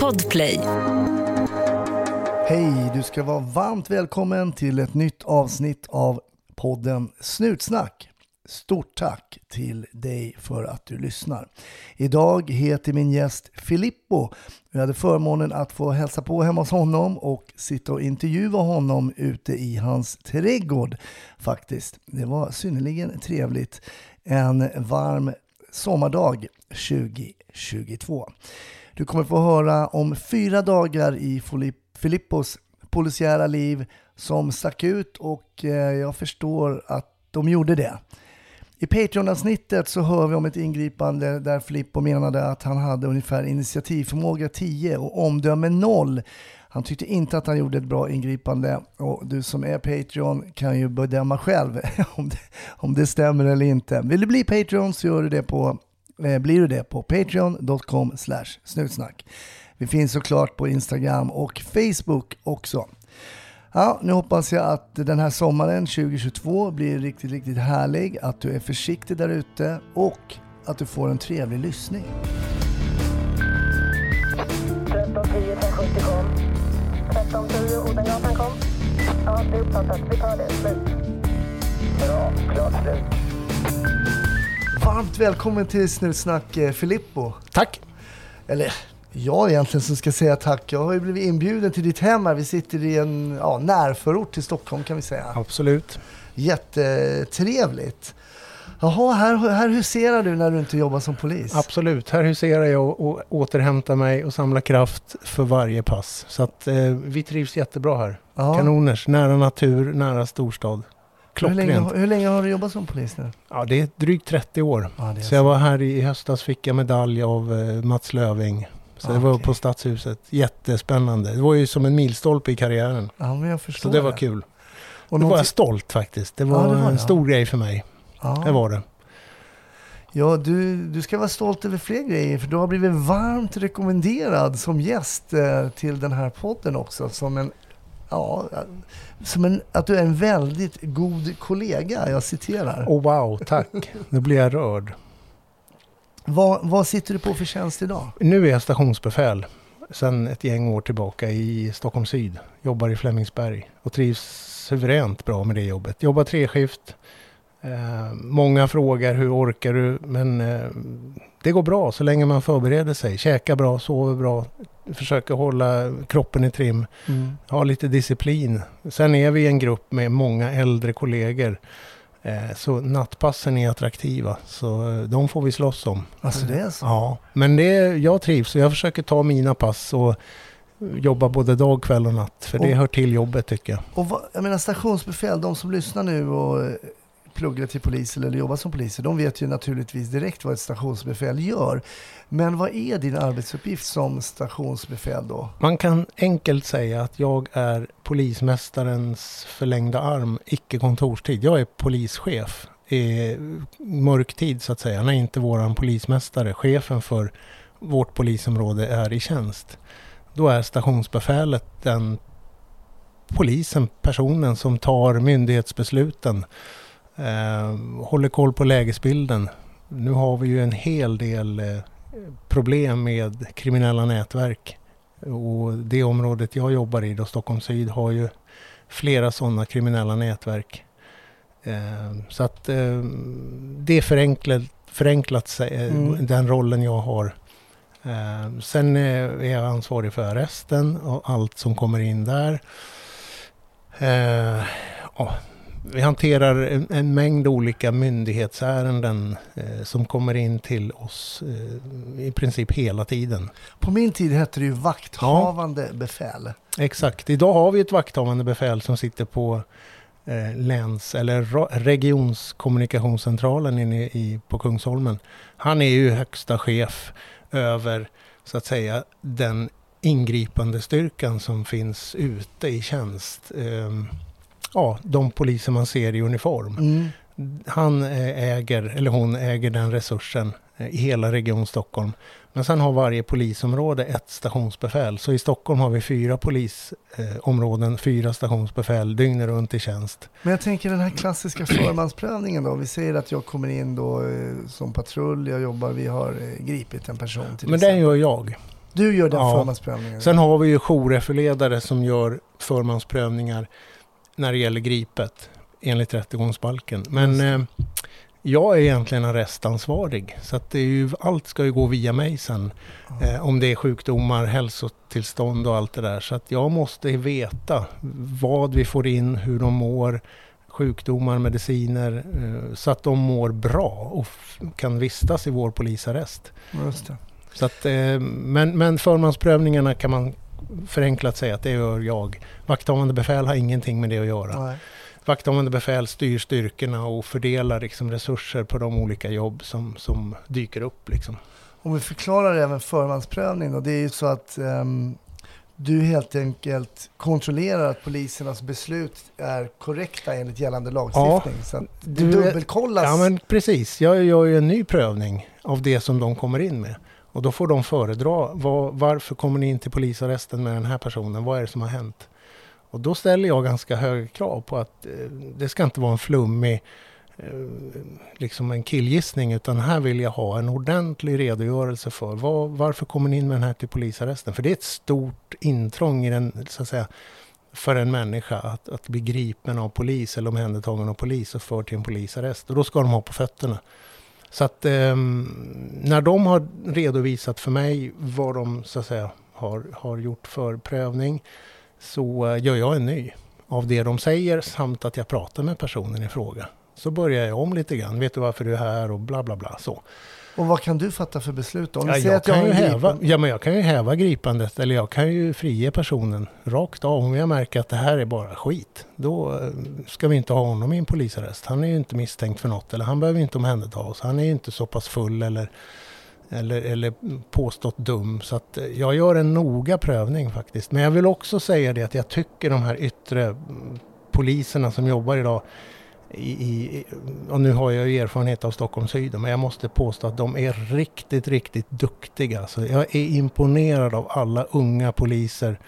Podplay. Hej, du ska vara varmt välkommen till ett nytt avsnitt av podden Snutsnack. Stort tack till dig för att du lyssnar. Idag heter min gäst Filippo. Jag hade förmånen att få hälsa på hemma hos honom och sitta och intervjua honom ute i hans trädgård faktiskt. Det var synnerligen trevligt. En varm sommardag 2022. Du kommer få höra om fyra dagar i Filippos polisiära liv som stack ut och eh, jag förstår att de gjorde det. I Patreon-avsnittet så hör vi om ett ingripande där Filippo menade att han hade ungefär initiativförmåga 10 och omdöme 0. Han tyckte inte att han gjorde ett bra ingripande och du som är Patreon kan ju bedöma själv om det, om det stämmer eller inte. Vill du bli Patreon så gör du det på, Eh, blir du det på patreon.com snutsnack. Vi finns såklart på Instagram och Facebook också. Ja, nu hoppas jag att den här sommaren 2022 blir riktigt, riktigt härlig, att du är försiktig där ute och att du får en trevlig lyssning. 1310 570 kom. 1310 Odengatan kom. Ja, det är uppfattat. Vi tar det. Slut. Varmt välkommen till Snutsnack eh, Filippo. Tack! Eller jag egentligen som ska säga tack. Jag har ju blivit inbjuden till ditt hem här. Vi sitter i en ja, närförort till Stockholm kan vi säga. Absolut. Jättetrevligt. Jaha, här, här huserar du när du inte jobbar som polis? Absolut. Här huserar jag och återhämtar mig och samlar kraft för varje pass. Så att eh, vi trivs jättebra här. Ja. Kanoners. Nära natur, nära storstad. Hur länge, Klockrent. hur länge har du jobbat som polis nu? Ja, det är drygt 30 år. Ja, det Så jag var här i, i höstas fick jag medalj av eh, Mats Löving. Så det Ah, var okej. på Stadshuset. Jättespännande. Det var ju som en milstolpe i karriären. Ja, men jag förstår Så det var kul. Och då var jag stolt faktiskt. Det Ja, var, det var en det, stor grej för mig. Ja. Det var det. Ja, du, du ska vara stolt över fler grejer för du har blivit varmt rekommenderad som gäst eh, till den här podden också. Som en, ja, som en, att du är en väldigt god kollega, jag citerar. Oh, wow, tack. Nu blir jag rörd. Vad, vad sitter du på för tjänst idag? Nu är jag stationsbefäl sedan ett gäng år tillbaka i Stockholm Syd. Jobbar i Flemingsberg och trivs suveränt bra med det jobbet. Jobbar treskift. Eh, många frågar hur orkar du? Men eh, det går bra så länge man förbereder sig. Käkar bra, sover bra, försöker hålla kroppen i trim. Ha lite disciplin. Sen är vi en grupp med många äldre kollegor. Eh, så nattpassen är attraktiva. Så eh, de får vi slåss om. Alltså det är så? Ja, men det, jag trivs och jag försöker ta mina pass och jobba både dag, kväll och natt. För det Och- hör till jobbet tycker jag. Och vad, jag menar stationsbefäl, de som lyssnar nu och eh, pluggar till polis eller jobbar som poliser, de vet ju naturligtvis direkt vad ett stationsbefäl gör. Men vad är din arbetsuppgift som stationsbefäl då? Man kan enkelt säga att jag är polismästarens förlängda arm, icke kontorstid. Jag är polischef i mörktid så att säga, när inte våran polismästare, chefen för vårt polisområde är i tjänst. Då är stationsbefälet den polisen, personen som tar myndighetsbesluten, håller koll på lägesbilden. Nu har vi ju en hel del eh, problem med kriminella nätverk. Och det området jag jobbar i, då Stockholm Syd, har ju flera sådana kriminella nätverk. Eh, så att eh, det är förenklat, förenklat eh, Mm. den rollen jag har. Sen eh, är jag ansvarig för arresten och allt som kommer in där. Ja, vi hanterar en, en mängd olika myndighetsärenden eh, som kommer in till oss eh, i princip hela tiden. På min tid hette det ju vakthavande befäl. Exakt. Idag har vi ett vakthavande befäl som sitter på eh, läns eller ra- regionskommunikationscentralen inne i, på Kungsholmen. Han är ju högsta chef över så att säga den ingripande styrkan som finns ute i tjänst. Ehm, ja, de poliser man ser i uniform. Mm. Han eh, äger, eller hon äger den resursen eh, i hela Region Stockholm. Men sen har varje polisområde ett stationsbefäl. Så i Stockholm har vi fyra polisområden, fyra stationsbefäl dygnet runt i tjänst. Men jag tänker den här klassiska förmansprövningen då. Vi säger att jag kommer in då eh, som patrull, jag jobbar, vi har eh, gripit en person till Men exempel. den gör jag. Du gör den Ja. förmansprövningen? Sen har vi ju jourreferledare som gör förmansprövningar när det gäller gripet enligt rättegångsbalken. Men eh, jag är egentligen arrestansvarig så att ju, allt ska ju gå via mig sen. Eh, om det är sjukdomar, hälsotillstånd och allt det där. Så att jag måste veta vad vi får in, hur de mår, sjukdomar, mediciner. Eh, så att de mår bra och kan vistas i vår polisarrest. Så att, eh, men, men förmansprövningarna kan man förenklat säga att det gör jag. Vakthavande befäl har ingenting med det att göra. Nej. Vakthavande befäl styr styrkorna och fördelar liksom resurser på de olika jobb som, som dyker upp. Liksom. Om vi förklarar även förmansprövning då. Det är ju så att ehm, du helt enkelt kontrollerar att polisernas beslut är korrekta enligt gällande lagstiftning. Så att det Du dubbelkollas. Ja men precis, jag gör ju en ny prövning av det som de kommer in med. Och då får de föredra, var, varför kommer ni in till polisarresten med den här personen? Vad är det som har hänt? Och då ställer jag ganska höga krav på att eh, det ska inte vara en flummig, eh, liksom en killgissning, utan här vill jag ha en ordentlig redogörelse för var, varför kommer ni in med den här till polisarresten? För det är ett stort intrång i den, så att säga, för en människa att, att bli gripen av polis eller omhändertagen av polis och förd till en polisarrest. Och då ska de ha på fötterna. Så att eh, när de har redovisat för mig vad de så att säga har, har gjort för prövning så gör jag en ny av det de säger samt att jag pratar med personen i fråga. Så börjar jag om lite grann. Vet du varför du är här och bla bla bla. Så. Och vad kan du fatta för beslut då? Om Ja, jag, att jag kan ju häva, ja, men jag kan ju häva gripandet eller jag kan ju frige personen rakt av. Om jag märker att det här är bara skit, då eh, ska vi inte ha honom i en polisarrest. Han är ju inte misstänkt för något eller han behöver inte omhändertas. Han är ju inte så pass full eller, eller, eller påstått dum. Så att eh, jag gör en noga prövning faktiskt. Men jag vill också säga det att jag tycker de här yttre mm, poliserna som jobbar idag i, i, och nu har jag ju erfarenhet av Stockholm Syd, men jag måste påstå att de är riktigt, riktigt duktiga. Så jag är imponerad av alla unga poliser,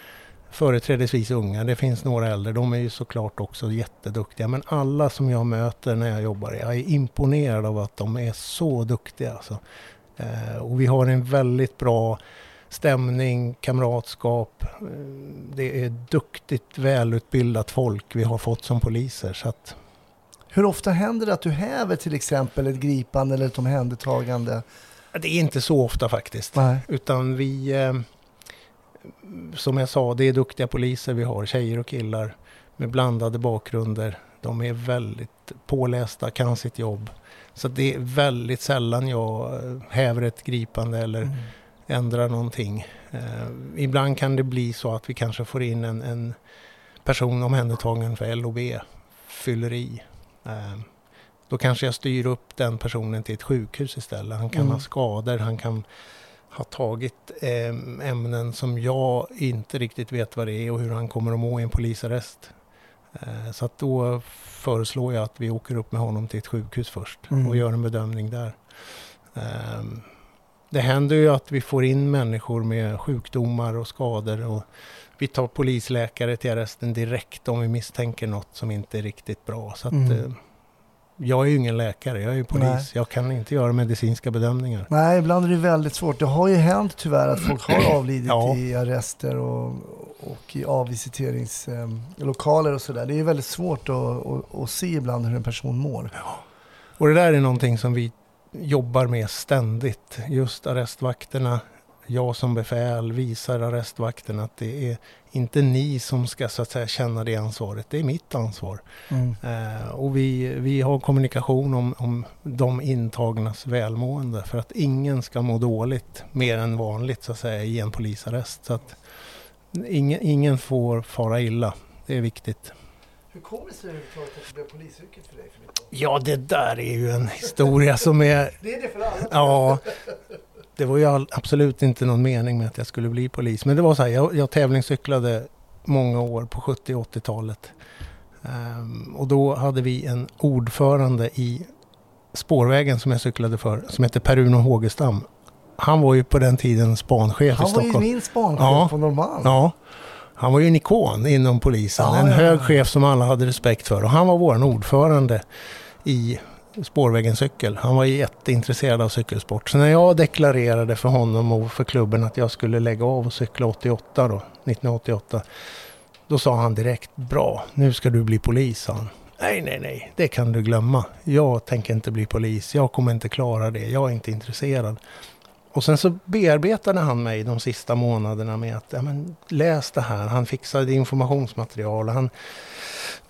företrädesvis unga, det finns några äldre, de är ju såklart också jätteduktiga. Men alla som jag möter när jag jobbar, jag är imponerad av att de är så duktiga. Alltså. Eh, och vi har en väldigt bra stämning, kamratskap. Eh, det är duktigt, välutbildat folk vi har fått som poliser. Så att, hur ofta händer det att du häver till exempel ett gripande eller ett omhändertagande? Det är inte så ofta faktiskt. Nej. Utan vi, eh, som jag sa, det är duktiga poliser vi har, tjejer och killar med blandade bakgrunder. De är väldigt pålästa, kan sitt jobb. Så det är väldigt sällan jag eh, häver ett gripande eller Mm. ändrar någonting. Eh, ibland kan det bli så att vi kanske får in en, en person omhändertagen för LOB, fylleri. Eh, då kanske jag styr upp den personen till ett sjukhus istället. Han kan Mm. ha skador, han kan ha tagit eh, ämnen som jag inte riktigt vet vad det är och hur han kommer att må i en polisarrest. Eh, så att då föreslår jag att vi åker upp med honom till ett sjukhus först Mm. och gör en bedömning där. Ehm, det händer ju att vi får in människor med sjukdomar och skador och vi tar polisläkare till arresten direkt om vi misstänker något som inte är riktigt bra. Så att, Mm. eh, jag är ju ingen läkare, jag är ju polis. Nej. Jag kan inte göra medicinska bedömningar. Nej, ibland är det väldigt svårt. Det har ju hänt tyvärr att folk har avlidit Ja. i arrester och, och i avvisiteringslokaler och sådär. Det är väldigt svårt att, att, att se ibland hur en person mår. Och det där är någonting som vi jobbar med ständigt. Just arrestvakterna, jag som befäl visar arrestvakterna att det är inte ni som ska så att säga känna det ansvaret. Det är mitt ansvar. Mm. Eh, och vi, vi har kommunikation om, om de intagnas välmående för att ingen ska må dåligt mer än vanligt så att säga i en polisarrest. Så att ingen, ingen får fara illa. Det är viktigt. Hur kommer det sig överhuvudtaget att det blev polisyrket för dig Filippo? Ja, det där är ju en historia som är Det är det för alla. Ja, det var ju absolut inte någon mening med att jag skulle bli polis. Men det var så här, jag, jag tävlingscyklade många år på 70 och 80-talet. Ehm, och då hade vi en ordförande i spårvägen som jag cyklade för, som hette Per-Uno Hågestam. Han var ju på den tiden spanchef i Han var ju Stockholm. min spanchef Ja. på Norrmalm. Ja, han var ju en ikon inom polisen. Ja, en ja, hög chef som alla hade respekt för. Och han var vår ordförande i Spårvägen Cykel. Han var jätteintresserad av cykelsport. Så när jag deklarerade för honom och för klubben att jag skulle lägga av och cykla 88 då, 1988. Då sa han direkt, bra, nu ska du bli polis, sa han. Nej, nej, nej, det kan du glömma. Jag tänker inte bli polis. Jag kommer inte klara det. Jag är inte intresserad. Och sen så bearbetade han mig de sista månaderna med att ja, men, läs det här. Han fixade informationsmaterial han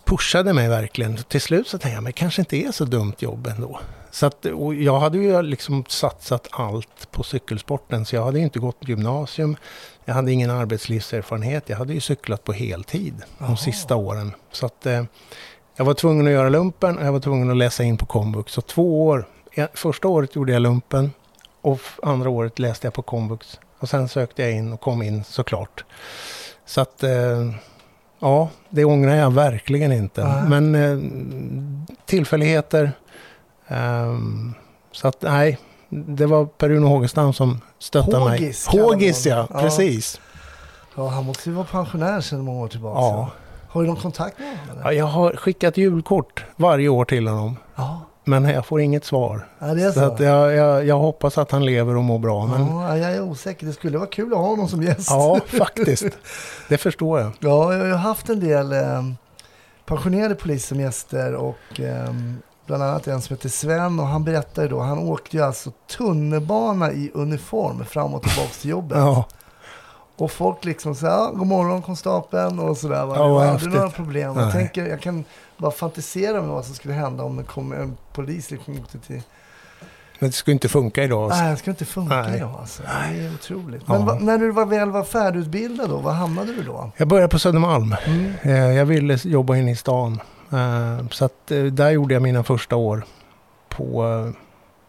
pushade mig verkligen. Till slut så tänkte jag, men det kanske inte är så dumt jobb ändå. Så att, jag hade ju liksom satsat allt på cykelsporten, så jag hade inte gått gymnasium. Jag hade ingen arbetslivserfarenhet. Jag hade ju cyklat på heltid Jaha. de sista åren. Så att eh, jag var tvungen att göra lumpen och jag var tvungen att läsa in på komvux. Så två år. Första året gjorde jag lumpen och andra året läste jag på komvux. Och sen sökte jag in och kom in såklart. Så att eh, ja, det ångrar jag verkligen inte. Nej. Men eh, tillfälligheter. ehm, så att nej, det var Per-Uno Hågestam som stöttade mig. Hågis ja. Ja. precis. Ja, han måste ju vara pensionär sedan många år tillbaka. Ja. Har du någon kontakt med honom? Ja, jag har skickat julkort varje år till honom. Ja, Men jag får inget svar. ja det är Så så. att jag, jag, jag hoppas att han lever och mår bra. Men Ja, jag är osäker. Det skulle vara kul att ha honom som gäst. ja, faktiskt. Det förstår jag. Ja, jag har haft en del eh, pensionerade poliser som gäster och eh, bland annat en som heter Sven och han berättade då, han åkte ju alltså tunnelbana i uniform fram och tillbaka till jobbet. Ja, Och folk liksom så här, god morgon konstapeln och sådär. Ja, jag hade några problem. Nej. Jag, tänker, jag kan bara fantisera med vad som skulle hända om det kom en polis liksom åkte till... men det skulle inte funka idag. Nej, det skulle inte funka Nej. idag alltså. Det är otroligt. Ja. Men va, när du var väl var färdigutbildad då, var hamnade du då? Jag började på Södermalm. Mm. Eh, Jag ville jobba inne i stan. Eh, Så att eh, där gjorde jag mina första år på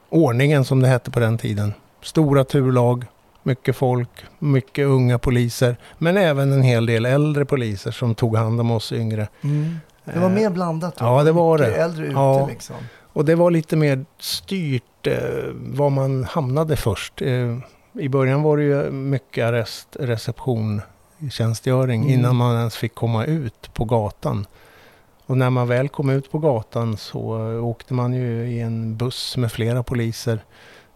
ordningen som det hette på den tiden. Stora turlag, mycket folk, mycket unga poliser. Men även en hel del äldre poliser som tog hand om oss yngre. Mm. Det var Eh, mer blandat då? ja, det var Mycket det. äldre ute Ja. liksom? Och det var lite mer styrt eh, var man hamnade först. Eh, I början var det ju mycket arrest, reception, tjänstgöring Mm. innan man ens fick komma ut på gatan. Och när man väl kom ut på gatan så eh, åkte man ju i en buss med flera poliser.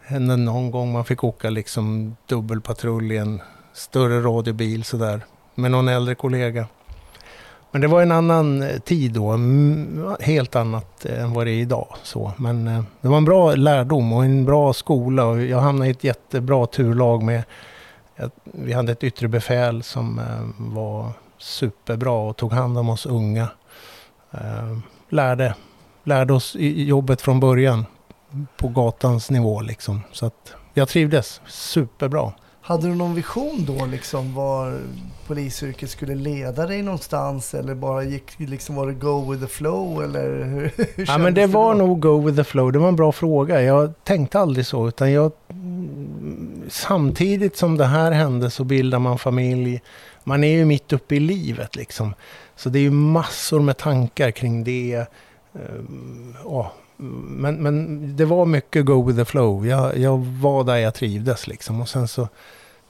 Hände någon gång man fick åka liksom dubbelpatrull i en större radiobil sådär med någon äldre kollega. Men det var en annan eh, tid då, helt annat eh, än vad det är idag. Så. Men eh, det var en bra lärdom och en bra skola och jag hamnade i ett jättebra turlag med, vi hade ett yttre befäl som var superbra och tog hand om oss unga. Lärde, lärde oss jobbet från början på gatans nivå liksom. Så att jag trivdes superbra. Hade du någon vision då liksom var polisyrket skulle leda dig någonstans eller bara gick liksom var det go with the flow eller hur, hur Ja, men det var då? nog go with the flow. Det var en bra fråga. Jag tänkte aldrig så, utan jag... Samtidigt som det här hände så bildar man familj. Man är ju mitt uppe i livet liksom. Så det är ju massor med tankar kring det. Ehm, ja. Men, men det var mycket go with the flow. Jag, jag var där jag trivdes liksom. Och sen så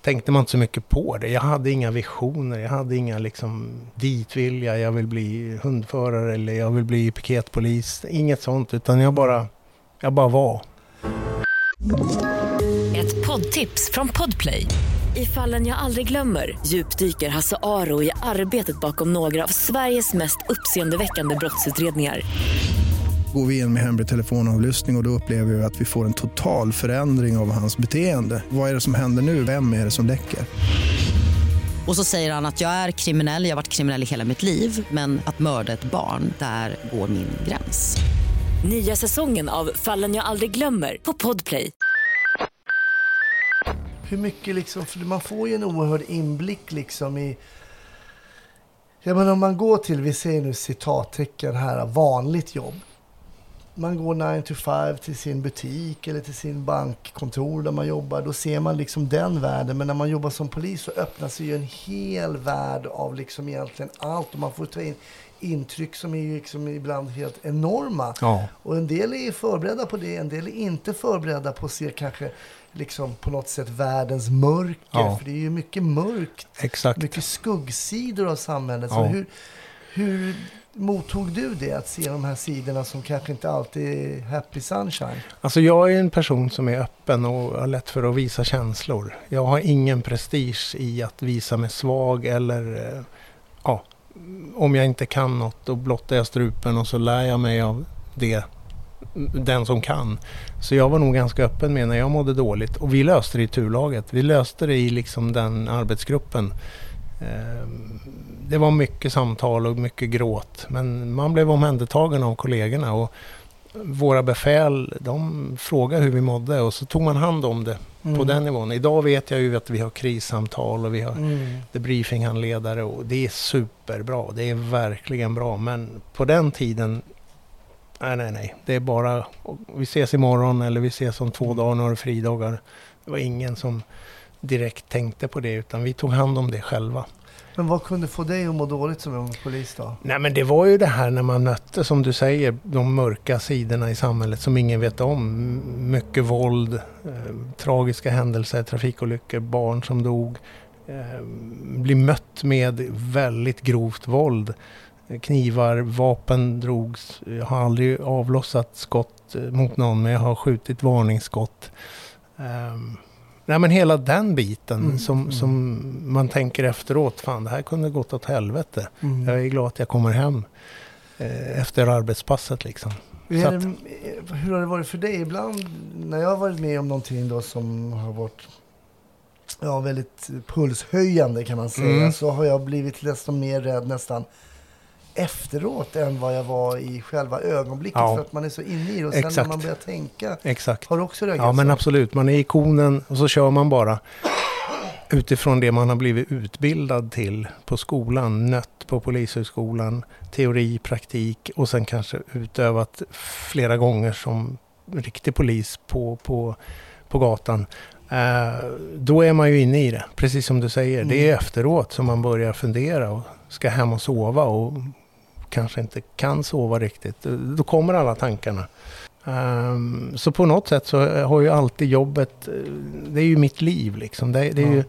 tänkte man inte så mycket på det. Jag hade inga visioner. Jag hade inga liksom dit vill jag. Jag vill bli hundförare eller jag vill bli piketpolis. Inget sånt. Utan jag bara, jag bara var. Ett poddtips från Podplay. I fallen jag aldrig glömmer djupdyker Hasse Aro i arbetet bakom några av Sveriges mest uppseendeväckande brottsutredningar. Går vi in med hemlig telefonavlyssning och, och då upplever vi att vi får en total förändring av hans beteende. Vad är det som händer nu? Vem är det som läcker? Och så säger han att jag är kriminell, jag har varit kriminell i hela mitt liv men att mörda ett barn, där går min gräns. Nya säsongen av Fallen jag aldrig glömmer på Podplay. Hur mycket liksom, för man får ju en oerhörd inblick liksom i... Jag menar om man går till, vi säger nu citattecken här, vanligt jobb. Man går 9 to 5 till sin butik eller till sin bankkontor där man jobbar. Då ser man liksom den världen. Men när man jobbar som polis så öppnar sig ju en hel värld av liksom egentligen allt. Och man får ta in intryck som är liksom ibland helt enorma. Ja. Och en del är förberedda på det, en del är inte förberedda på att se kanske liksom på något sätt världens mörker. Ja. För det är ju mycket mörkt, Exakt. mycket skuggsidor av samhället. Så Ja. hur, hur mottog du det, att se de här sidorna som kanske inte alltid är happy sunshine? Alltså jag är en person som är öppen och har lätt för att visa känslor. Jag har ingen prestige i att visa mig svag eller eh, ja, om jag inte kan något då blottar jag strupen och så lär jag mig av det, den som kan. Så jag var nog ganska öppen med när jag mådde dåligt och vi löste det i turlaget. Vi löste det i liksom den arbetsgruppen. Eh, Det var mycket samtal och mycket gråt men man blev omhändertagen av kollegorna och våra befäl, de frågade hur vi mådde och så tog man hand om det på den nivån. Idag vet jag ju att vi har krissamtal och vi har Mm. debriefinghandledare och det är superbra. Det är verkligen bra. Men på den tiden, nej nej nej. Det är bara, vi ses imorgon eller vi ses om två dagar, några fridagar. Det var ingen som direkt tänkte på det utan vi tog hand om det själva. Men vad kunde få dig att må dåligt som ung polis då? Nej men det var ju det här när man mötte, som du säger, de mörka sidorna i samhället som ingen vet om. Mycket våld, eh, tragiska händelser, trafikolyckor, barn som dog. Eh, bli mött med väldigt grovt våld. Eh, Knivar, vapen drogs. Jag har aldrig avlossat skott eh, mot någon men jag har skjutit varningsskott. Ehm, Nej men hela den biten Mm, som, mm. som man tänker efteråt, fan det här kunde gått åt helvete. Mm. Jag är glad att jag kommer hem eh, efter arbetspasset liksom. Hur, det, hur har det varit för dig? Ibland när jag har varit med om någonting då som har varit ja, väldigt pulshöjande kan man säga. Mm. Så har jag blivit desto mer rädd nästan efteråt än vad jag var i själva ögonblicket. Ja. För att man är så inne i det. Och sen när Exakt. man börjar tänka. Exakt. Har du också reagerat Ja men så? absolut, man är ikonen och så kör man bara utifrån det man har blivit utbildad till på skolan, nött på polishögskolan, teori, praktik och sen kanske utövat flera gånger som riktig polis på, på, på gatan. Eh, då är man ju inne i det, precis som du säger. Det är efteråt som man börjar fundera och ska hem och sova och kanske inte kan sova riktigt. Då kommer alla tankarna. Ehm, så på något sätt så har ju alltid jobbet, eh, det är ju mitt liv liksom. Det, det, Ja. ju,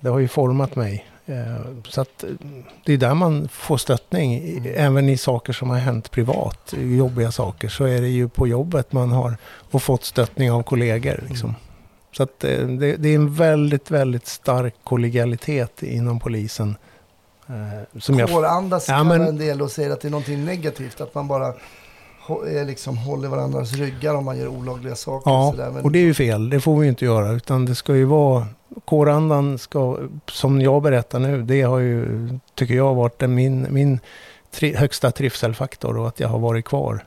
det har ju format mig. Eh, så att det är där man får stöttning. Mm. Även i saker som har hänt privat, jobbiga saker, så är det ju på jobbet man har och fått stöttning av kollegor. Liksom. Mm. Så att eh, det, det är en väldigt, väldigt stark kollegialitet inom polisen. Eh, som jag Kårandas Ja, men- en del och säger att det är någonting negativt. Att man bara eh, liksom håller varandras ryggar om man gör olagliga saker. Ja, och sådär. Men, och det är ju fel. Det får vi inte göra. Utan det ska ju vara... Kårandan ska, som jag berättar nu, det har ju, tycker jag, varit min, min tri, högsta trivselfaktor och att jag har varit kvar.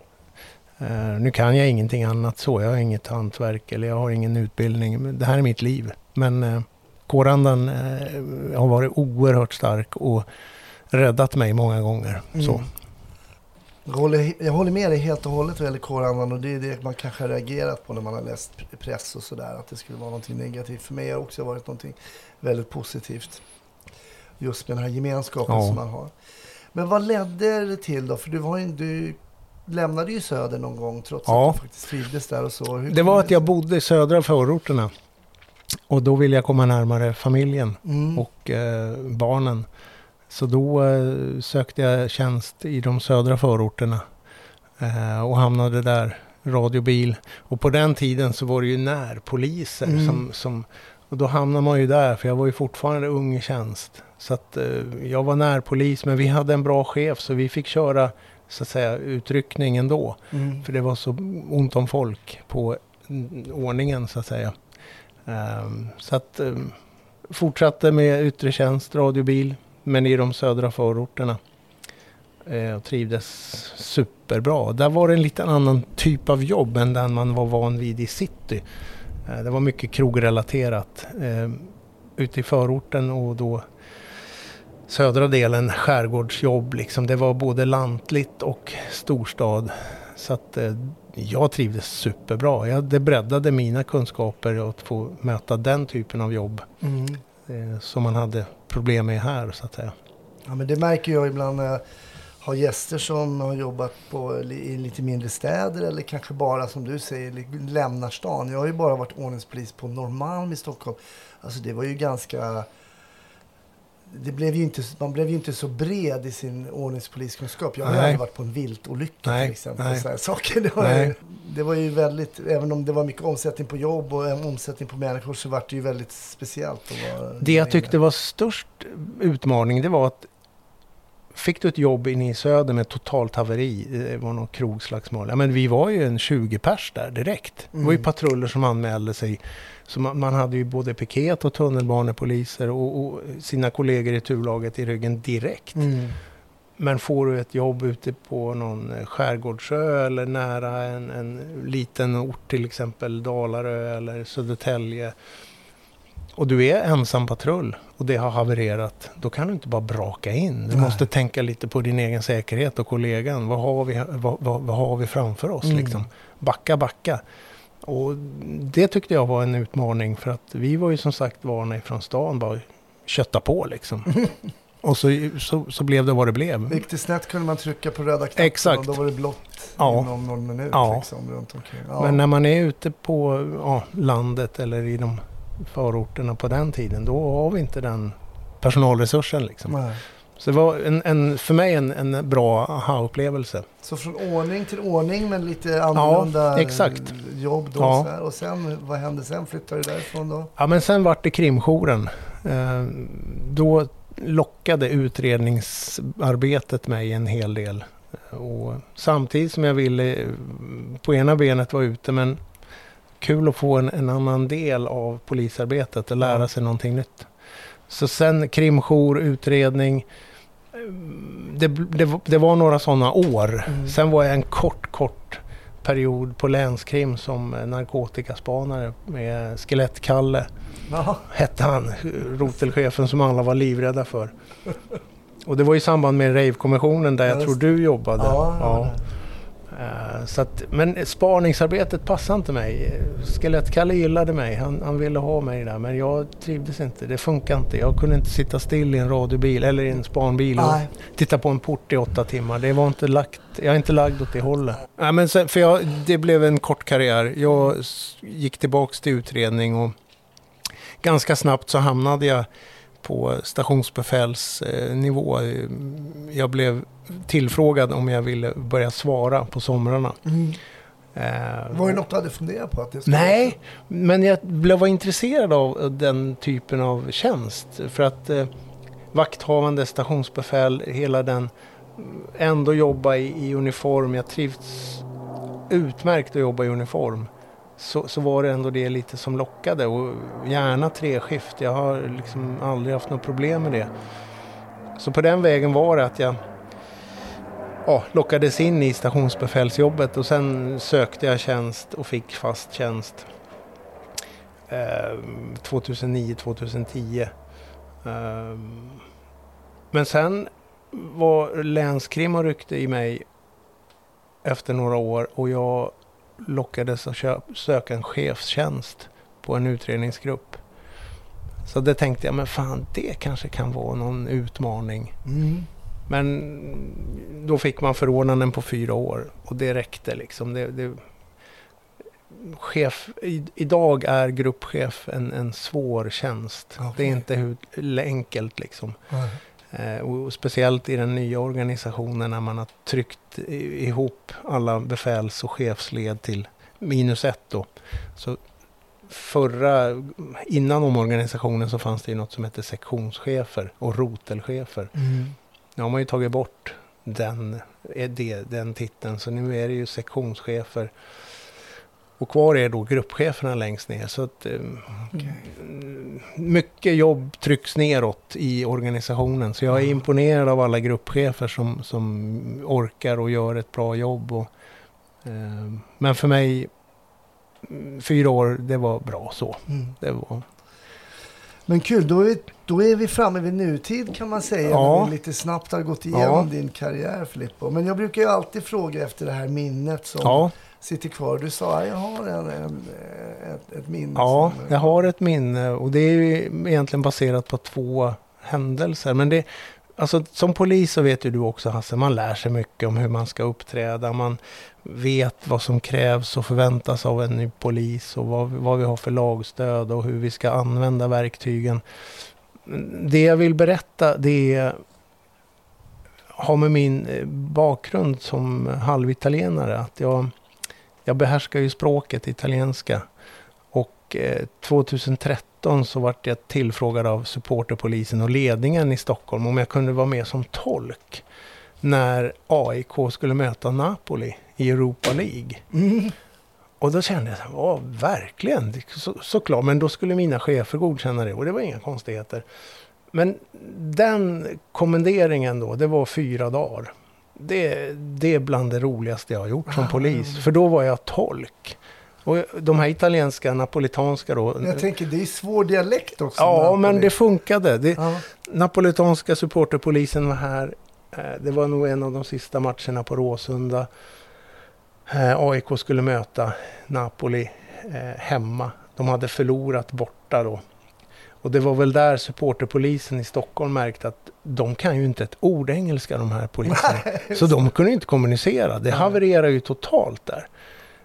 Eh, nu kan jag ingenting annat så. Jag har inget hantverk eller jag har ingen utbildning. Det här är mitt liv. Men eh, kårandan eh, har varit oerhört stark och räddat mig många gånger. Så. Mm. Jag håller, jag håller med dig helt och hållet vad gäller kårandan och det är det man kanske har reagerat på när man har läst press och sådär. Att det skulle vara någonting negativt. För mig har det också varit någonting väldigt positivt. Just med den här gemenskapen Ja. som man har. Men vad ledde det till då? För du, var ju, du lämnade ju Söder någon gång trots Ja. att du faktiskt trivdes där och så. Hur Det var att jag bodde i södra förorterna. Och då ville jag komma närmare familjen. Mm. och eh, barnen. Så då eh, sökte jag tjänst i de södra förorterna eh, och hamnade där, radiobil. Och på den tiden så var det ju närpoliser Mm. som, som och då hamnade man ju där, för jag var ju fortfarande ung i tjänst. Så att eh, jag var närpolis, men vi hade en bra chef så vi fick köra så att säga utryckning ändå. Mm. För det var så ont om folk på mm, ordningen så att säga. Ehm, så att um, fortsatte med yttre tjänst, radiobil, men i de södra förorterna. Jag och trivdes superbra. Där var det en lite annan typ av jobb än den man var van vid i city. Eh, det var mycket krogrelaterat. Ehm, ute i förorten och då södra delen skärgårdsjobb. Liksom. Det var både lantligt och storstad. Så att eh, jag trivdes superbra. Jag, det breddade mina kunskaper att få möta den typen av jobb Mm. eh, som man hade problem med här så att säga. Ja, men det märker jag ibland när jag har gäster som har jobbat på, i lite mindre städer eller kanske bara som du säger lämnar stan. Jag har ju bara varit ordningspolis på Norrmalm i Stockholm. Alltså det var ju ganska... Det blev ju inte, man blev ju inte så bred i sin ordningspoliskunskap. Jag har aldrig varit på en viltolycka Nej, till exempel. nej. Så här saker. Det, var Nej. ju, det var ju väldigt, även om det var mycket omsättning på jobb och en omsättning på människor så var det ju väldigt speciellt. Det jag tyckte var störst utmaning det var att Fick du ett jobb inne i söder med totalt haveri, det var något krogslagsmål. Ja, men vi var ju en 20 pers där direkt. Det var ju Mm. patruller som anmälde sig. Så man, man hade ju både piket och tunnelbanepoliser och, och sina kollegor i turlaget i ryggen direkt. Mm. Men får du ett jobb ute på någon eh, skärgårdsö eller nära en, en liten ort, till exempel Dalarö eller Södertälje. Och du är ensam patrull och det har havererat. Då kan du inte bara braka in. Du Nej. måste tänka lite på din egen säkerhet och kollegan. Vad har vi, vad, vad, vad har vi framför oss? Mm. Liksom? Backa, backa. Och det tyckte jag var en utmaning för att vi var ju som sagt vana ifrån stan. Bara kötta på liksom. och så, så, så blev det vad det blev. Gick det snett kunde man trycka på röda knappen Exakt. och då var det blått Ja. inom någon minut Ja. liksom, runt omkring. Ja. Men när man är ute på ja, landet eller i de förorterna på den tiden, då har vi inte den personalresursen. Liksom. Nej. Så det var en, en, för mig en, en bra aha-upplevelse. Så från ordning till ordning men lite annorlunda exakt. jobb då. Ja. Så här. Och sen, vad hände sen? Flyttade du därifrån då? Ja, men sen vart det krimjouren. Eh, då lockade utredningsarbetet mig en hel del. Och samtidigt som jag ville på ena benet vara ute, men kul att få en, en annan del av polisarbetet och lära Ja. sig någonting nytt. Så sen krimjour, utredning. Det, det, var- det var några sådana år. Mm. Sen var jag en kort, kort period på länskrim som narkotikaspanare med Skelettkalle Ja. hette han, rotelchefen som alla var livrädda för. Och det var i samband med Rave-kommissionen där Ja, jag tror du jobbade. Ja, ja. Eh, Så att, men spaningsarbetet passade inte mig. Skelettkalle gillade mig, han, han ville ha mig där. Men jag trivdes inte, det funkar inte. Jag kunde inte sitta still i en radiobil eller i en spanbil och Nej. titta på en port i åtta timmar. Det var inte lagt, jag är inte lagd åt det hållet. Nej, men sen, för jag, det blev en kort karriär. Jag gick tillbaks till utredning och ganska snabbt så hamnade jag på stationsbefälsnivå. Jag blev tillfrågad om jag ville börja svara på somrarna. Mm. Eh, Var det något du hade funderat på? Att det Nej, men jag blev intresserad av den typen av tjänst. För att eh, vakthavande stationsbefäl, hela den, ändå jobba i, i uniform. Jag trivs utmärkt att jobba i uniform. Så, så var det ändå det lite som lockade och gärna treskift. Jag har liksom aldrig haft något problem med det. Så på den vägen var det att jag ja, lockades in i stationsbefälsjobbet och sen sökte jag tjänst och fick fast tjänst eh, 2009-2010. Eh, men sen var länskrim och ryckte i mig efter några år och jag lockades att söka en chefstjänst på en utredningsgrupp. Så det tänkte jag, men fan det kanske kan vara någon utmaning. Mm. Men då fick man förordnanden på fyra år och det räckte liksom. Det, det, chef, i, idag är gruppchef en, en svår tjänst. Okej. Det är inte hur, enkelt liksom. Nej. Eh, och speciellt i den nya organisationen när man har tryckt ihop alla befäls och chefsled till minus ett då. Så förra, innan omorganisationen så fanns det ju något som hette sektionschefer och rotelchefer. Mm. Nu har man ju tagit bort den, eh, den titeln så nu är det ju sektionschefer. Och kvar är då gruppcheferna längst ner. Så att, eh, mm, mycket jobb trycks neråt i organisationen. Så jag är imponerad av alla gruppchefer som, som orkar och gör ett bra jobb. Och, eh, men för mig, mm, fyra år, det var bra så. Mm. Det var, Men kul, då är, vi, då är vi framme vid nutid kan man säga. Ja. När vi lite snabbt har gått igenom Ja. din karriär Filippo. Men jag brukar ju alltid fråga efter det här minnet som Ja, sitter kvar. Du sa att jag har en, en, ett, ett minne. ja, som, jag har ett minne och det är ju egentligen baserat på två händelser. Men det, alltså, som polis så vet ju du också Hasse, man lär sig mycket om hur man ska uppträda. Man vet vad som krävs och förväntas av en ny polis och vad, vad vi har för lagstöd och hur vi ska använda verktygen. Det jag vill berätta det är, har med min eh, bakgrund som halvitalienare. Att jag, jag behärskar ju språket italienska. Och eh, 2013 så vart jag tillfrågad av supporterpolisen och ledningen i Stockholm om jag kunde vara med som tolk när AIK skulle möta Napoli i Europa League. Mm. Och då kände jag, ja verkligen, så, såklart, men då skulle mina chefer godkänna det och det var inga konstigheter. Men den kommenderingen då, det var fyra dagar. Det, det är bland det roligaste jag har gjort som Ah. polis, för då var jag tolk. Och de här italienska, napolitanska då. Jag tänker, det är svår dialekt också. Ja, men det funkade. Det, Ja. Napolitanska supporterpolisen var här. Eh, Det var nog en av de sista matcherna på Råsunda. Eh, AIK skulle möta Napoli eh, hemma. De hade förlorat borta då. Och det var väl där supporterpolisen i Stockholm märkte att de kan ju inte ett ord engelska de här poliserna. Så de kunde inte kommunicera. Det havererade ju totalt där.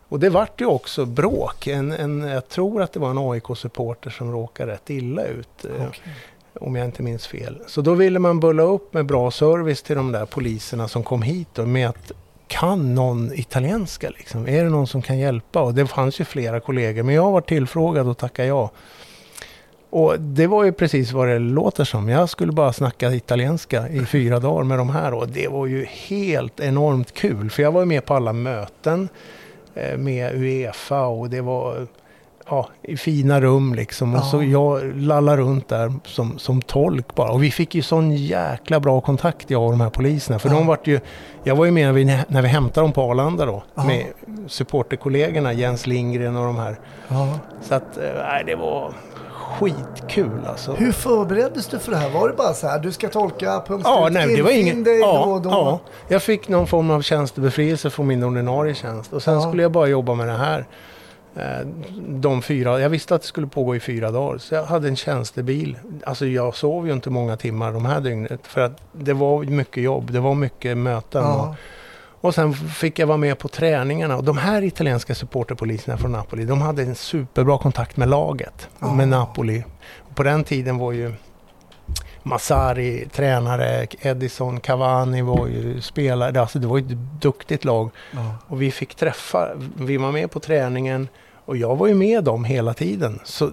Och det vart ju också bråk. En, en, jag tror att det var en AIK-supporter som råkade rätt illa ut. eh, Okej. om jag inte minns fel. Så då ville man bulla upp med bra service till de där poliserna som kom hit då, med att kan någon italienska liksom? Är det någon som kan hjälpa? Och det fanns ju flera kollegor, men jag var tillfrågad och tackade ja. Och det var ju precis vad det låter som. Jag skulle bara snacka italienska i fyra dagar med de här och det var ju helt enormt kul. För jag var ju med på alla möten eh, med Uefa och det var ja, i fina rum liksom. Och Ja. så jag lallade runt där som, som tolk bara. Och vi fick ju sån jäkla bra kontakt jag och de här poliserna. För Ja. de vart ju, jag var ju med när vi, när vi hämtade dem på Arlanda då. Ja. Med supporterkollegorna Jens Lindgren och de här. Så att, eh, nej det var skitkul alltså. Hur förbereddes du för det här? Var det bara så här, du ska tolka, punkt Ja, nej, det var ingen... dig Ja, då och då? ja, jag fick någon form av tjänstebefrielse från min ordinarie tjänst. Och sen Ja. skulle jag bara jobba med det här. Eh, De fyra, jag visste att det skulle pågå i fyra dagar. Så jag hade en tjänstebil. Alltså jag sov ju inte många timmar de här dygnet. För att det var mycket jobb, det var mycket möten. Ja. och sen fick jag vara med på träningarna. Och de här italienska supporterpoliserna från Napoli, de hade en superbra kontakt med laget. Ja. Med Napoli. På den tiden var ju Massari tränare, Edison, Cavani var ju spelare. Alltså det var ju ett duktigt lag. Ja. Och vi fick träffa, vi var med på träningen och jag var ju med dem hela tiden. Så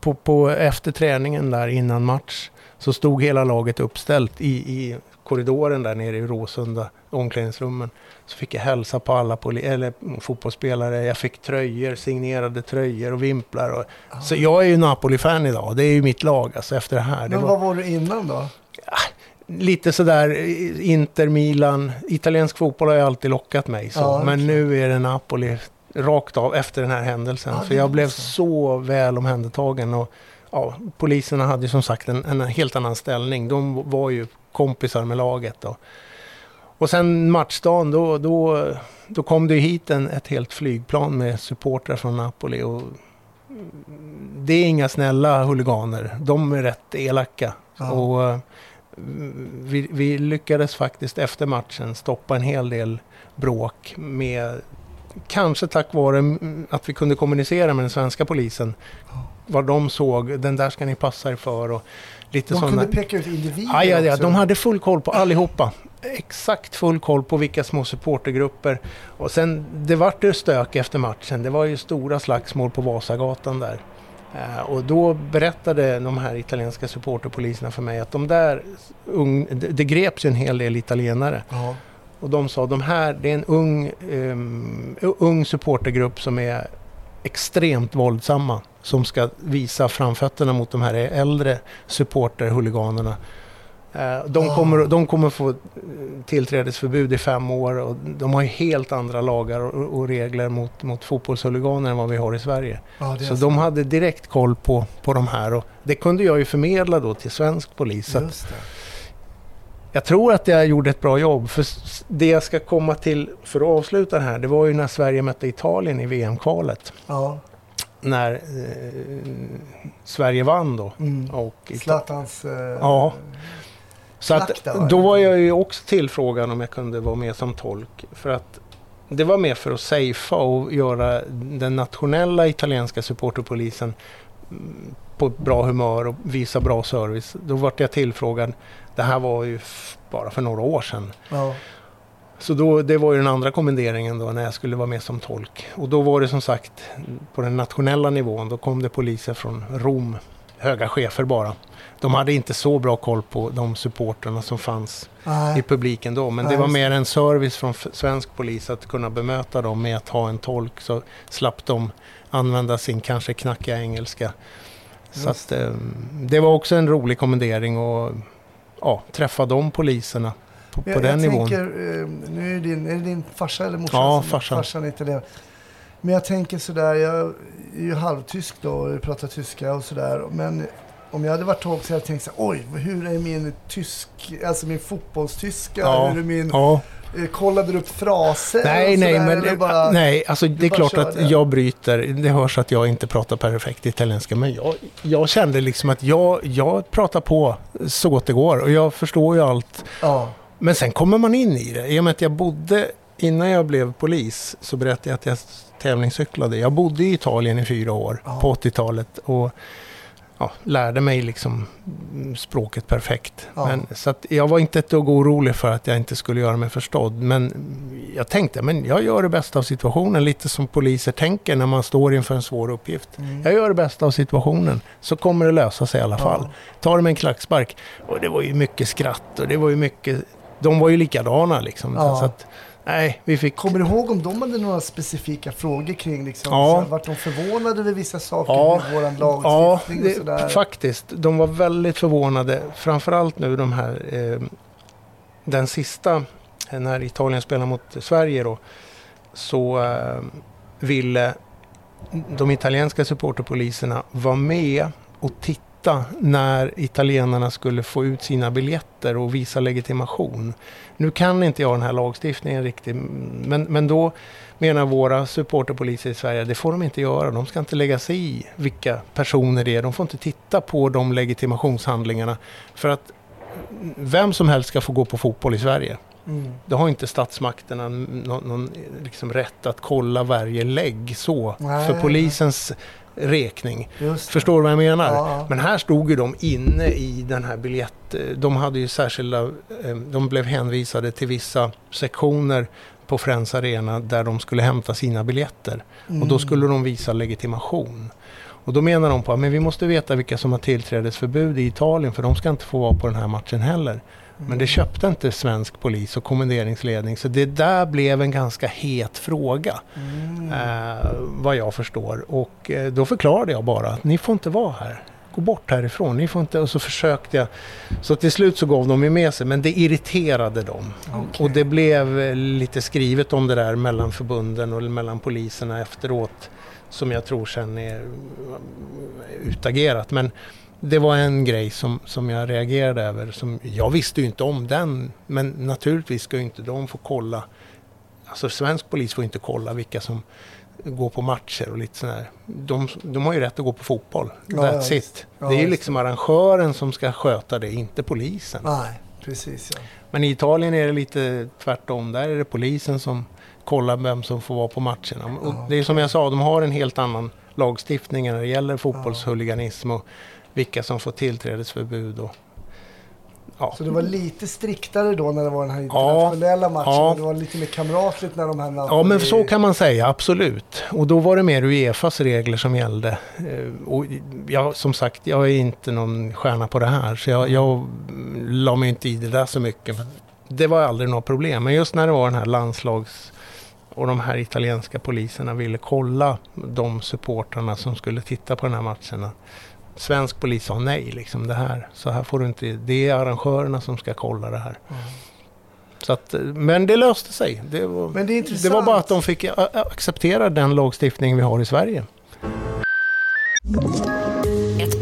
på, på, efter träningen där innan match så stod hela laget uppställt i, i korridoren där nere i Råsunda, omklädningsrummen. Så fick jag hälsa på alla eller, fotbollsspelare. Jag fick tröjor, signerade tröjor och vimplar. Och, Så jag är ju Napoli-fan idag. Det är ju mitt lag alltså efter det här. Det Men var- vad var du innan då? lite sådär eh, Inter, Milan. Italiensk fotboll har ju alltid lockat mig. Så. Ja, Men nu är det Napoli rakt av efter den här händelsen. Ja, För det jag blev så. så väl omhändertagen. Och, ja, poliserna hade ju som sagt en, en helt annan ställning. De var ju kompisar med laget. Och, och sen matchdagen, då, då, då kom det hit en, ett helt flygplan med supportrar från Napoli. Och det är inga snälla huliganer. De är rätt elaka. Ja. Och eh, vi, vi lyckades faktiskt efter matchen stoppa en hel del bråk med Kanske tack vare att vi kunde kommunicera med den svenska polisen. Vad de såg, den där ska ni passa er för och lite De kunde peka ut individer Ja, ja, också. de hade full koll på allihopa. Exakt full koll på vilka små supportergrupper. Och sen, det vart ju stök efter matchen. Det var ju stora slagsmål på Vasagatan där. Eh, och då berättade de här italienska supporterpoliserna för mig att de där, ung, det greps ju en hel del italienare. Ja. Och de sa de här, det är en ung, um, ung supportergrupp som är extremt våldsamma. Som ska visa framfötterna mot de här äldre supporterhuliganerna. Eh, De Ah. kommer, de kommer få eh, tillträdesförbud i fem år och de har helt andra lagar och, regler mot, mot fotbollshuliganer än vad vi har i Sverige. Ja, är Så de hade direkt koll på, på de här och det kunde jag ju förmedla då till svensk polis. Så att Just det. jag tror att jag gjorde ett bra jobb. För det jag ska komma till för att avsluta det här, det var ju när Sverige mötte Italien i VM-kvalet. Ja. När eh, Sverige vann då. Mm. Och Zlatans... Eh, Ja. Så att, då var jag ju också tillfrågad om jag kunde vara med som tolk. För att det var mer för att safea och göra den nationella italienska supporterpolisen mm, på ett bra humör och visa bra service. Då vart jag tillfrågad. Det här var ju bara för några år sedan. Ja. Så då, det var ju den andra kommenderingen då när jag skulle vara med som tolk. Och då var det som sagt på den nationella nivån. Då kom det poliser från Rom, höga chefer bara. De hade inte så bra koll på de supporterna som fanns i Nej. publiken då. Men det Nej, var just mer en service från svensk polis att kunna bemöta dem med att ha en tolk. Så slapp de använda sin kanske knackiga engelska. Så att, eh, det var också en rolig kommendering och ja, träffa de poliserna på, på jag, den jag nivån. tänker, eh, nu är din, är det din farsa eller morsa? Ja, farsan. Farsan inte. Men jag tänker sådär, jag är ju halvtysk då och pratar tyska och sådär. Men om jag hade varit tolk så hade jag tänkt så här, oj, hur är min tysk, alltså min fotbollstyska? Ja, Hur är min, Ja, eh, kollade du upp fraser? nej, nej, sådär, men bara, nej, alltså det är klart att jag bryter. Det hörs att jag inte pratar perfekt italienska, men jag, jag kände liksom att jag, jag pratar på så gott det går och jag förstår ju allt. Ja, Men sen kommer man in i det. I och med att jag bodde, innan jag blev polis, så berättade jag att jag tävlingscyklade. Jag bodde i Italien i fyra år Ja. på 80-talet och ja, lärde mig liksom språket perfekt. Ja. Men, så jag var inte ett dugg orolig för att jag inte skulle göra mig förstådd. Men jag tänkte, men jag gör det bästa av situationen. Lite som poliser tänker när man står inför en svår uppgift. Mm. Jag gör det bästa av situationen, så kommer det lösa sig i alla fall. Ta det med en klackspark. Och det var ju mycket skratt och det var ju mycket... De var ju likadana liksom. Ja. Så att, nej, vi fick... Kommer du ihåg om de hade några specifika frågor kring liksom, Ja. så här, vart de förvånade över vissa saker Ja. med våran Ja, lagstiftning och det, sådär? faktiskt. De var väldigt förvånade. Framförallt nu de här... Eh, den sista, när Italien spelade mot Sverige då, så eh, ville de italienska supporterpoliserna vara med och titta när italienarna skulle få ut sina biljetter och visa legitimation. Nu kan inte jag den här lagstiftningen riktigt, men, men då menar våra supporterpoliser i Sverige, det får de inte göra. De ska inte lägga sig i vilka personer det är. De får inte titta på de legitimationshandlingarna. För att vem som helst ska få gå på fotboll i Sverige. Mm. Det har inte statsmakterna någon, någon liksom rätt att kolla varje lägg så Nej, för polisens det. Förstår du vad jag menar? Ja. Men här stod ju de inne i den här biljett... De hade ju särskilda... eh, De blev hänvisade till vissa sektioner på Friends Arena där de skulle hämta sina biljetter. Och då Mm. skulle de visa legitimation. Och då menar de på att men vi måste veta vilka som har tillträdesförbud i Italien för de ska inte få vara på den här matchen heller. Men det köpte inte svensk polis och kommenderingsledning så det där blev en ganska het fråga. Mm. Eh, vad jag förstår. Och eh, då förklarade jag bara att ni får inte vara här. Gå bort härifrån. Ni får inte... Och så försökte jag. Så till slut så gav de ju med sig. Men det irriterade dem. Okej. Och det blev eh, lite skrivet om det där mellan förbunden och mellan poliserna efteråt. Som jag tror sen är eh, utagerat. Men det var en grej som, som jag reagerade över. Som, jag visste ju inte om den. Men naturligtvis ska ju inte de få kolla. Alltså svensk polis får inte kolla vilka som går på matcher och lite sådär. De, de har ju rätt att gå på fotboll. Ja, That's ja, it. Ja, det är ju liksom arrangören som ska sköta det, inte polisen. Nej, precis ja. Men i Italien är det lite tvärtom. Där är det polisen som kollar vem som får vara på matcherna. Och det är som jag sa, de har en helt annan lagstiftning när det gäller fotbollshuliganism och vilka som får tillträdesförbud. Och, ja. Så det var lite striktare då när det var den här Ja, internationella matchen. ja. Det var lite mer kamratligt när de här Ja, men så kan man säga, absolut. Och då var det mer Uefas regler som gällde. Eh, Och jag, som sagt, jag är inte någon stjärna på det här, så jag, jag la mig inte i det där så mycket. Men det var aldrig något problem. Men just när det var den här landslags och de här italienska poliserna ville kolla de supportrarna som skulle titta på den här matcherna. Svensk polis sa nej, liksom det här, så här får du inte, det är arrangörerna som ska kolla det här. Så att, men det löste sig. Det var, Men det är intressant. det var bara att de fick acceptera den lagstiftning vi har i Sverige.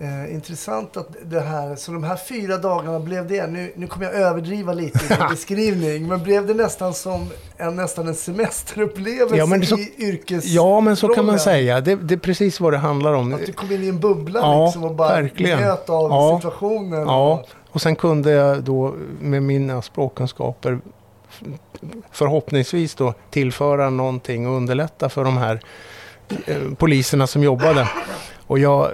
Eh, intressant att det här, så de här fyra dagarna blev det, nu, nu kommer jag överdriva lite i min beskrivning, men blev det nästan som en, nästan en semesterupplevelse Ja, men så- i yrkes... Ja, men så kan man säga. Det, det är precis vad det handlar om. Att du kom in i en bubbla Ja, liksom och bara verkligen. njöt av Ja. situationen. Ja, och- sen kunde jag då med mina språkkunskaper förhoppningsvis då tillföra någonting och underlätta för de här eh, poliserna som jobbade. Och jag,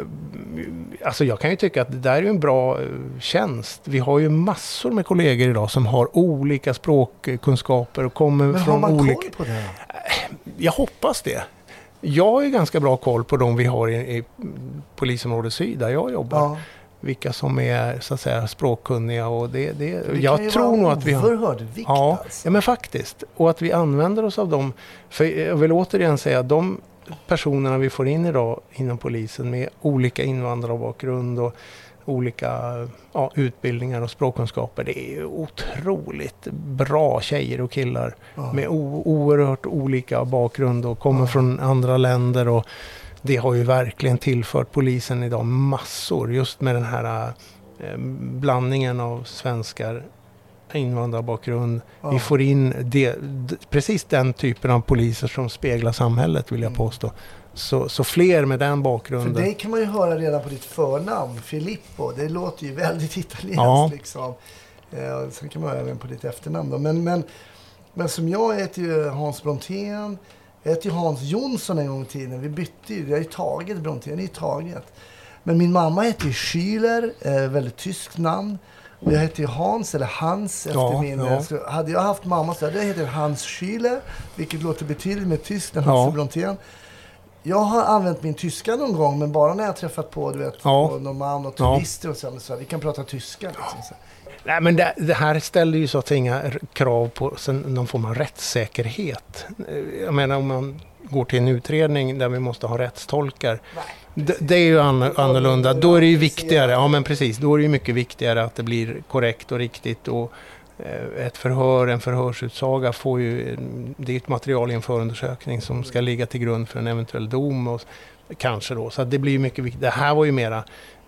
alltså jag kan ju tycka att det där är en bra eh, tjänst. Vi har ju massor med kollegor idag som har olika språkkunskaper och kommer Men har från man olika... koll på det? Jag hoppas det. Jag har ju ganska bra koll på de vi har i, i polisområde syd där jag jobbar. Ja. Vilka som är så att säga språkkunniga och det, det, Det kan jag ju tror vara nog att vi har... oerhörd vikt Ja, alltså. ja, men faktiskt. Och att vi använder oss av dem. För jag vill återigen säga att de personerna vi får in idag inom polisen med olika invandrarbakgrund och olika ja, utbildningar och språkkunskaper. Det är otroligt bra tjejer och killar Ja. med oerhört olika bakgrund och kommer från andra länder. Och det har ju verkligen tillfört polisen idag massor just med den här eh, blandningen av svenskar, invandrarbakgrund. Ja. Vi får in det, d- precis den typen av poliser som speglar samhället vill jag Mm. påstå. Så, så fler med den För bakgrunden. dig kan man ju höra redan på ditt förnamn, Filippo. Det låter ju väldigt italienskt Ja. liksom. Eh, sen kan man höra även på ditt efternamn då. Men, men, men som jag heter ju Hans Brontén. Jag hette ju Hans Jonsson en gång i tiden. Vi bytte ju. Jag har ju tagit Brontén. Är taget. Men min mamma hette ju Schüler. Eh, väldigt tyskt namn. Jag hette ju Hans, eller Hans, efter Ja, min... ja. Så hade jag haft mamma så hade jag hetat Hans Schüler. Vilket låter betydligt mer tyskt än Ja. Hasse Brontén. Jag har använt min tyska någon gång, men bara när jag träffat på, du vet, Ja. på någon man och turister och så. så vi kan prata tyska. Liksom, så. Nej, men det, det här ställer ju så att säga krav på sen, någon form av rättssäkerhet. Eh, Jag menar om man går till en utredning där vi måste ha rättstolkar. Det, det är ju annorlunda. Då är det ju viktigare. Ja, men precis. Då är det ju mycket viktigare att det blir korrekt och riktigt. Och eh, ett förhör, en förhörsutsaga får ju... Det är ett material i en förundersökning som ska ligga till grund för en eventuell dom. Och, kanske då. Så att det blir mycket viktigt. Det här var ju mera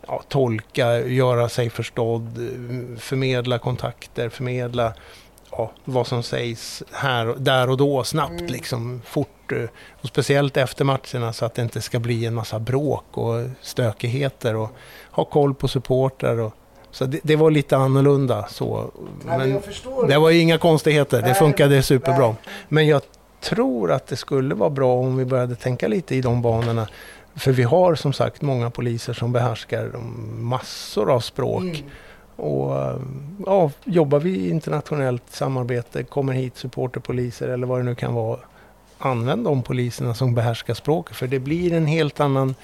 ja, tolka, göra sig förstådd, förmedla kontakter, förmedla ja, vad som sägs här, där och då, snabbt liksom, fort. eh, Och speciellt efter matcherna så att det inte ska bli en massa bråk och stökigheter och ha koll på supportrar. Och, så det, det var lite annorlunda så. Nej, men det var ju inga konstigheter, det Nej, funkade superbra. nej. Men jag tror att det skulle vara bra om vi började tänka lite i de banorna. För vi har som sagt många poliser som behärskar massor av språk. Mm. Och eh, ja, jobbar vi i internationellt samarbete, kommer hit supporterpoliser eller vad det nu kan vara. Använd de poliserna som behärskar språket. För det blir en helt annan,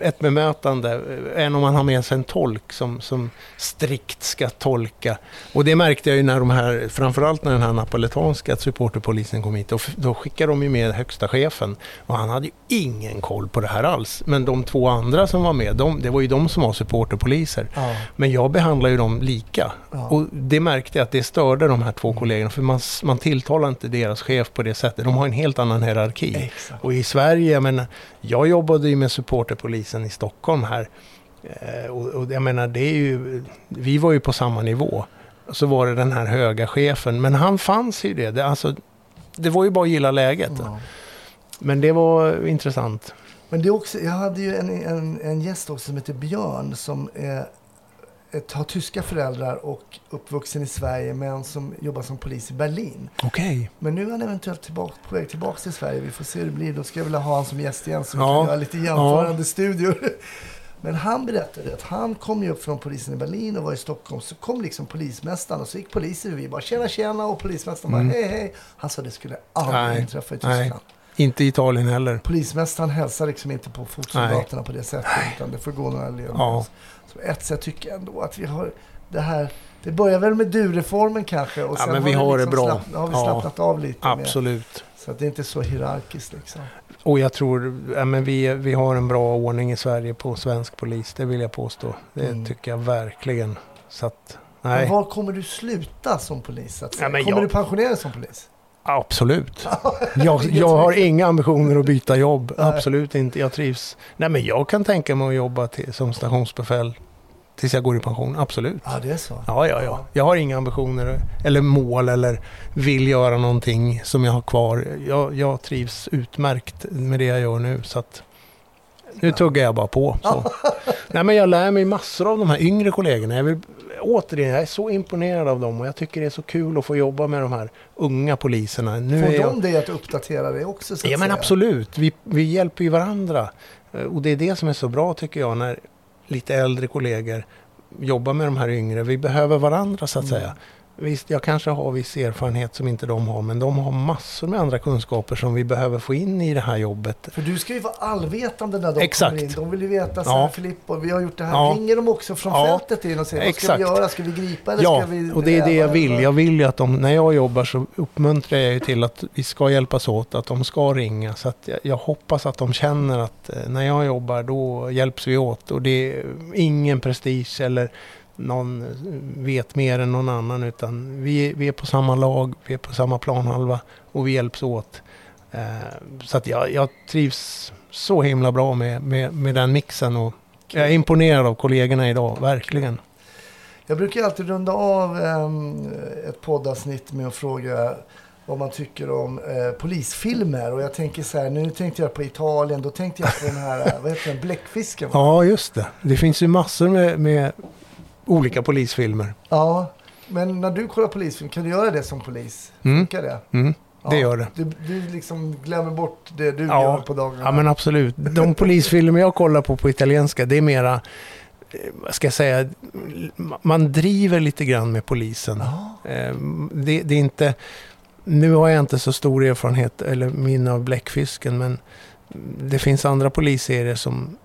ett bemötande än om man har med sig en tolk som, som strikt ska tolka. Och det märkte jag ju när de här, framförallt när den här napoletanska supporterpolisen kom hit. Då, då skickade de ju med högsta chefen. Och han hade ju ingen koll på det här alls. Men de två andra som var med, de, det var ju de som var supporterpoliser. Ja. Men jag behandlar ju dem lika. Ja. Och det märkte jag att det störde de här två kollegorna. För man, man tilltalar inte deras chef på det sättet. De har en helt annan hierarki. Exakt. Och i Sverige, jag menar, jag jobbade ju med supporterpolisen i Stockholm här. Eh, och, och jag menar, det är ju, vi var ju på samma nivå. Så var det den här höga chefen. Men han fanns ju det. Det, alltså, det var ju bara att gilla läget. Ja. Men det var intressant. Men det också, jag hade ju en, en, en gäst också som heter Björn som är, har tyska föräldrar och uppvuxen i Sverige men som jobbar som polis i Berlin. Okej. Men nu är han eventuellt tillbaka, på väg tillbaka till Sverige. Vi får se hur det blir. Då ska jag vilja ha honom som gäst igen så vi Ja. kan göra lite jämförande studior. Men han berättade att han kom ju upp från polisen i Berlin och var i Stockholm. Så kom liksom polismästaren och så gick polisen vi bara tjena tjena och polismästaren bara hej hej. Han sa det skulle aldrig Mm. Nej, inträffa i nej. Tyskland. Inte i Italien heller. Polismästaren hälsar liksom inte på fotsoldaterna på det sättet utan det får gå några led. Ja. Så ett sätt tycker jag ändå att vi har det här. Det börjar väl med du-reformen kanske och Ja, sen men vi har det bra. Slapp, har vi Ja, slappnat av lite. Absolut. så att det inte är så hierarkiskt liksom. Och jag tror, ja, men vi, vi har en bra ordning i Sverige på svensk polis. Det vill jag påstå. Det Mm. tycker jag verkligen. Så att, Men nej. var kommer du sluta som polis? Att? Ja, men kommer jag- du pensionera som polis? Absolut. Jag, jag har inga ambitioner att byta jobb. Absolut inte. Jag trivs. Nej men jag kan tänka mig att jobba till, som stationsbefäl tills jag går i pension. Absolut. Ja, det är så. Ja, ja, ja. Jag har inga ambitioner eller mål eller vill göra någonting som jag har kvar. Jag, jag trivs utmärkt med det jag gör nu. Så att nu tuggar jag bara på. Så. Nej, men jag lär mig massor av de här yngre kollegorna. Jag vill, återigen, jag är så imponerad av dem och jag tycker det är så kul att få jobba med de här unga poliserna. Nu Får jag... de dig att uppdatera dig också? Ja men absolut, vi, vi hjälper ju varandra. Eh, Och det är det som är så bra tycker jag när lite äldre kollegor jobbar med de här yngre. Vi behöver varandra så att Mm. säga. Visst, jag kanske har viss erfarenhet som inte de har, men de har massor med andra kunskaper som vi behöver få in i det här jobbet. För du ska ju vara allvetande när de Exakt. kommer in. De vill ju veta så här, Ja. Filippo, vi har gjort det här. Ja. Ringer de också från Ja. fältet in och säger vad ska Exakt. vi göra? Ska vi gripa eller Ja, ska vi och det är det jag vill. eller? Jag vill ju att de, när jag jobbar så uppmuntrar jag ju till att vi ska hjälpas åt, att de ska ringa. Så att jag, jag hoppas att de känner att eh, när jag jobbar då hjälps vi åt. Och det är ingen prestige eller någon eh, vet mer än någon annan utan vi, vi är på samma lag, vi är på samma planhalva och vi hjälps åt. Eh, så att jag, jag trivs så himla bra med, med, med den mixen och jag är imponerad av kollegorna idag, verkligen. Jag brukar alltid runda av ehm, ett poddavsnitt med att fråga vad man tycker om eh, polisfilmer. Och jag tänker så här, nu tänkte jag på Italien, då tänkte jag på den här, eh, vad heter den, bläckfisken? Ja, just det. Det finns ju massor med, med olika polisfilmer. ja. Men när du kollar polisfilm, kan du göra det som polis? Mm. Funkar det? Mm, det gör det. Du, du liksom glömmer bort det du Ja. gör på dagarna. Ja, men absolut. De polisfilmer jag kollar på på italienska, det är mera, eh, vad ska jag säga, man driver lite grann med polisen. Ja. Eh, Det, det är inte, nu har jag inte så stor erfarenhet eller minne av bläckfisken, men det finns andra polisserier som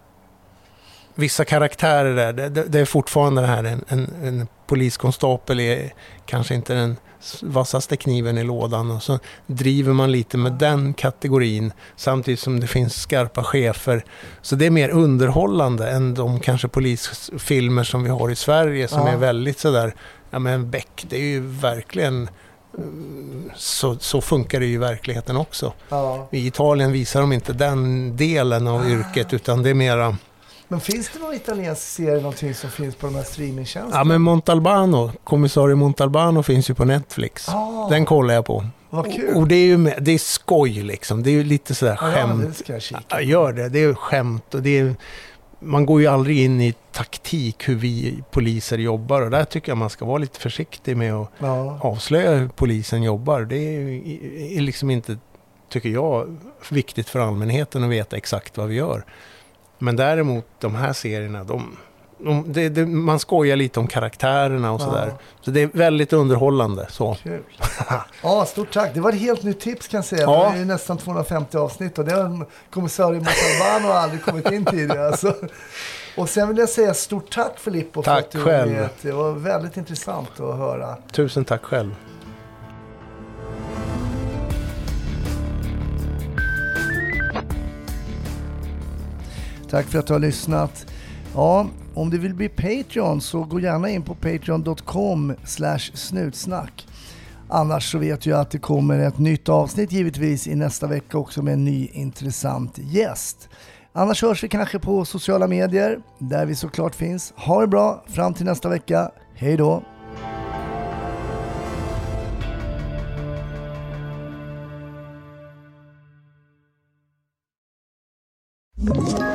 Vissa karaktärer där, det, det, det är fortfarande det här, en, en, en poliskonstapel är kanske inte den vassaste kniven i lådan och så driver man lite med den kategorin samtidigt som det finns skarpa chefer. Så det är mer underhållande än de kanske polisfilmer som vi har i Sverige som Ja. är väldigt sådär, ja men Beck, det är ju verkligen så, så funkar det ju i verkligheten också. Ja. I Italien visar de inte den delen av yrket utan det är mera, Men finns det någon italiensk serie, någonting som finns på de här streamingtjänsterna? ja men Montalbano, kommissarie Montalbano finns ju på Netflix. Ah, Den kollar jag på. vad kul! Och det är ju med, det är skoj liksom. Det är ju lite sådär ja, ja, skämt. det ska jag kika Ja, gör det. Det är skämt och det är, man går ju aldrig in i taktik hur vi poliser jobbar och där tycker jag man ska vara lite försiktig med att Ja. avslöja hur polisen jobbar. Det är, är liksom inte, tycker jag, viktigt för allmänheten att veta exakt vad vi gör. Men däremot de här serierna, de, de, det, det, man skojar lite om karaktärerna och Ja. sådär. Så det är väldigt underhållande. Så. Kul. Ja, stort tack. Det var ett helt nytt tips kan jag säga. Ja. Det är nästan 250 avsnitt och det har kommissarie Montalbano aldrig kommit in tidigare. Så. Och sen vill jag säga stort tack Filippo för Tack att du själv. med. Det var väldigt intressant att höra. Tusen tack själv. Tack för att du har lyssnat. Ja, om du vill bli Patreon så gå gärna in på patreon.com snutsnack. Annars så vet jag att det kommer ett nytt avsnitt givetvis i nästa vecka också med en ny intressant gäst. Annars hörs vi kanske på sociala medier där vi såklart finns. Ha det bra fram till nästa vecka. Hej då! you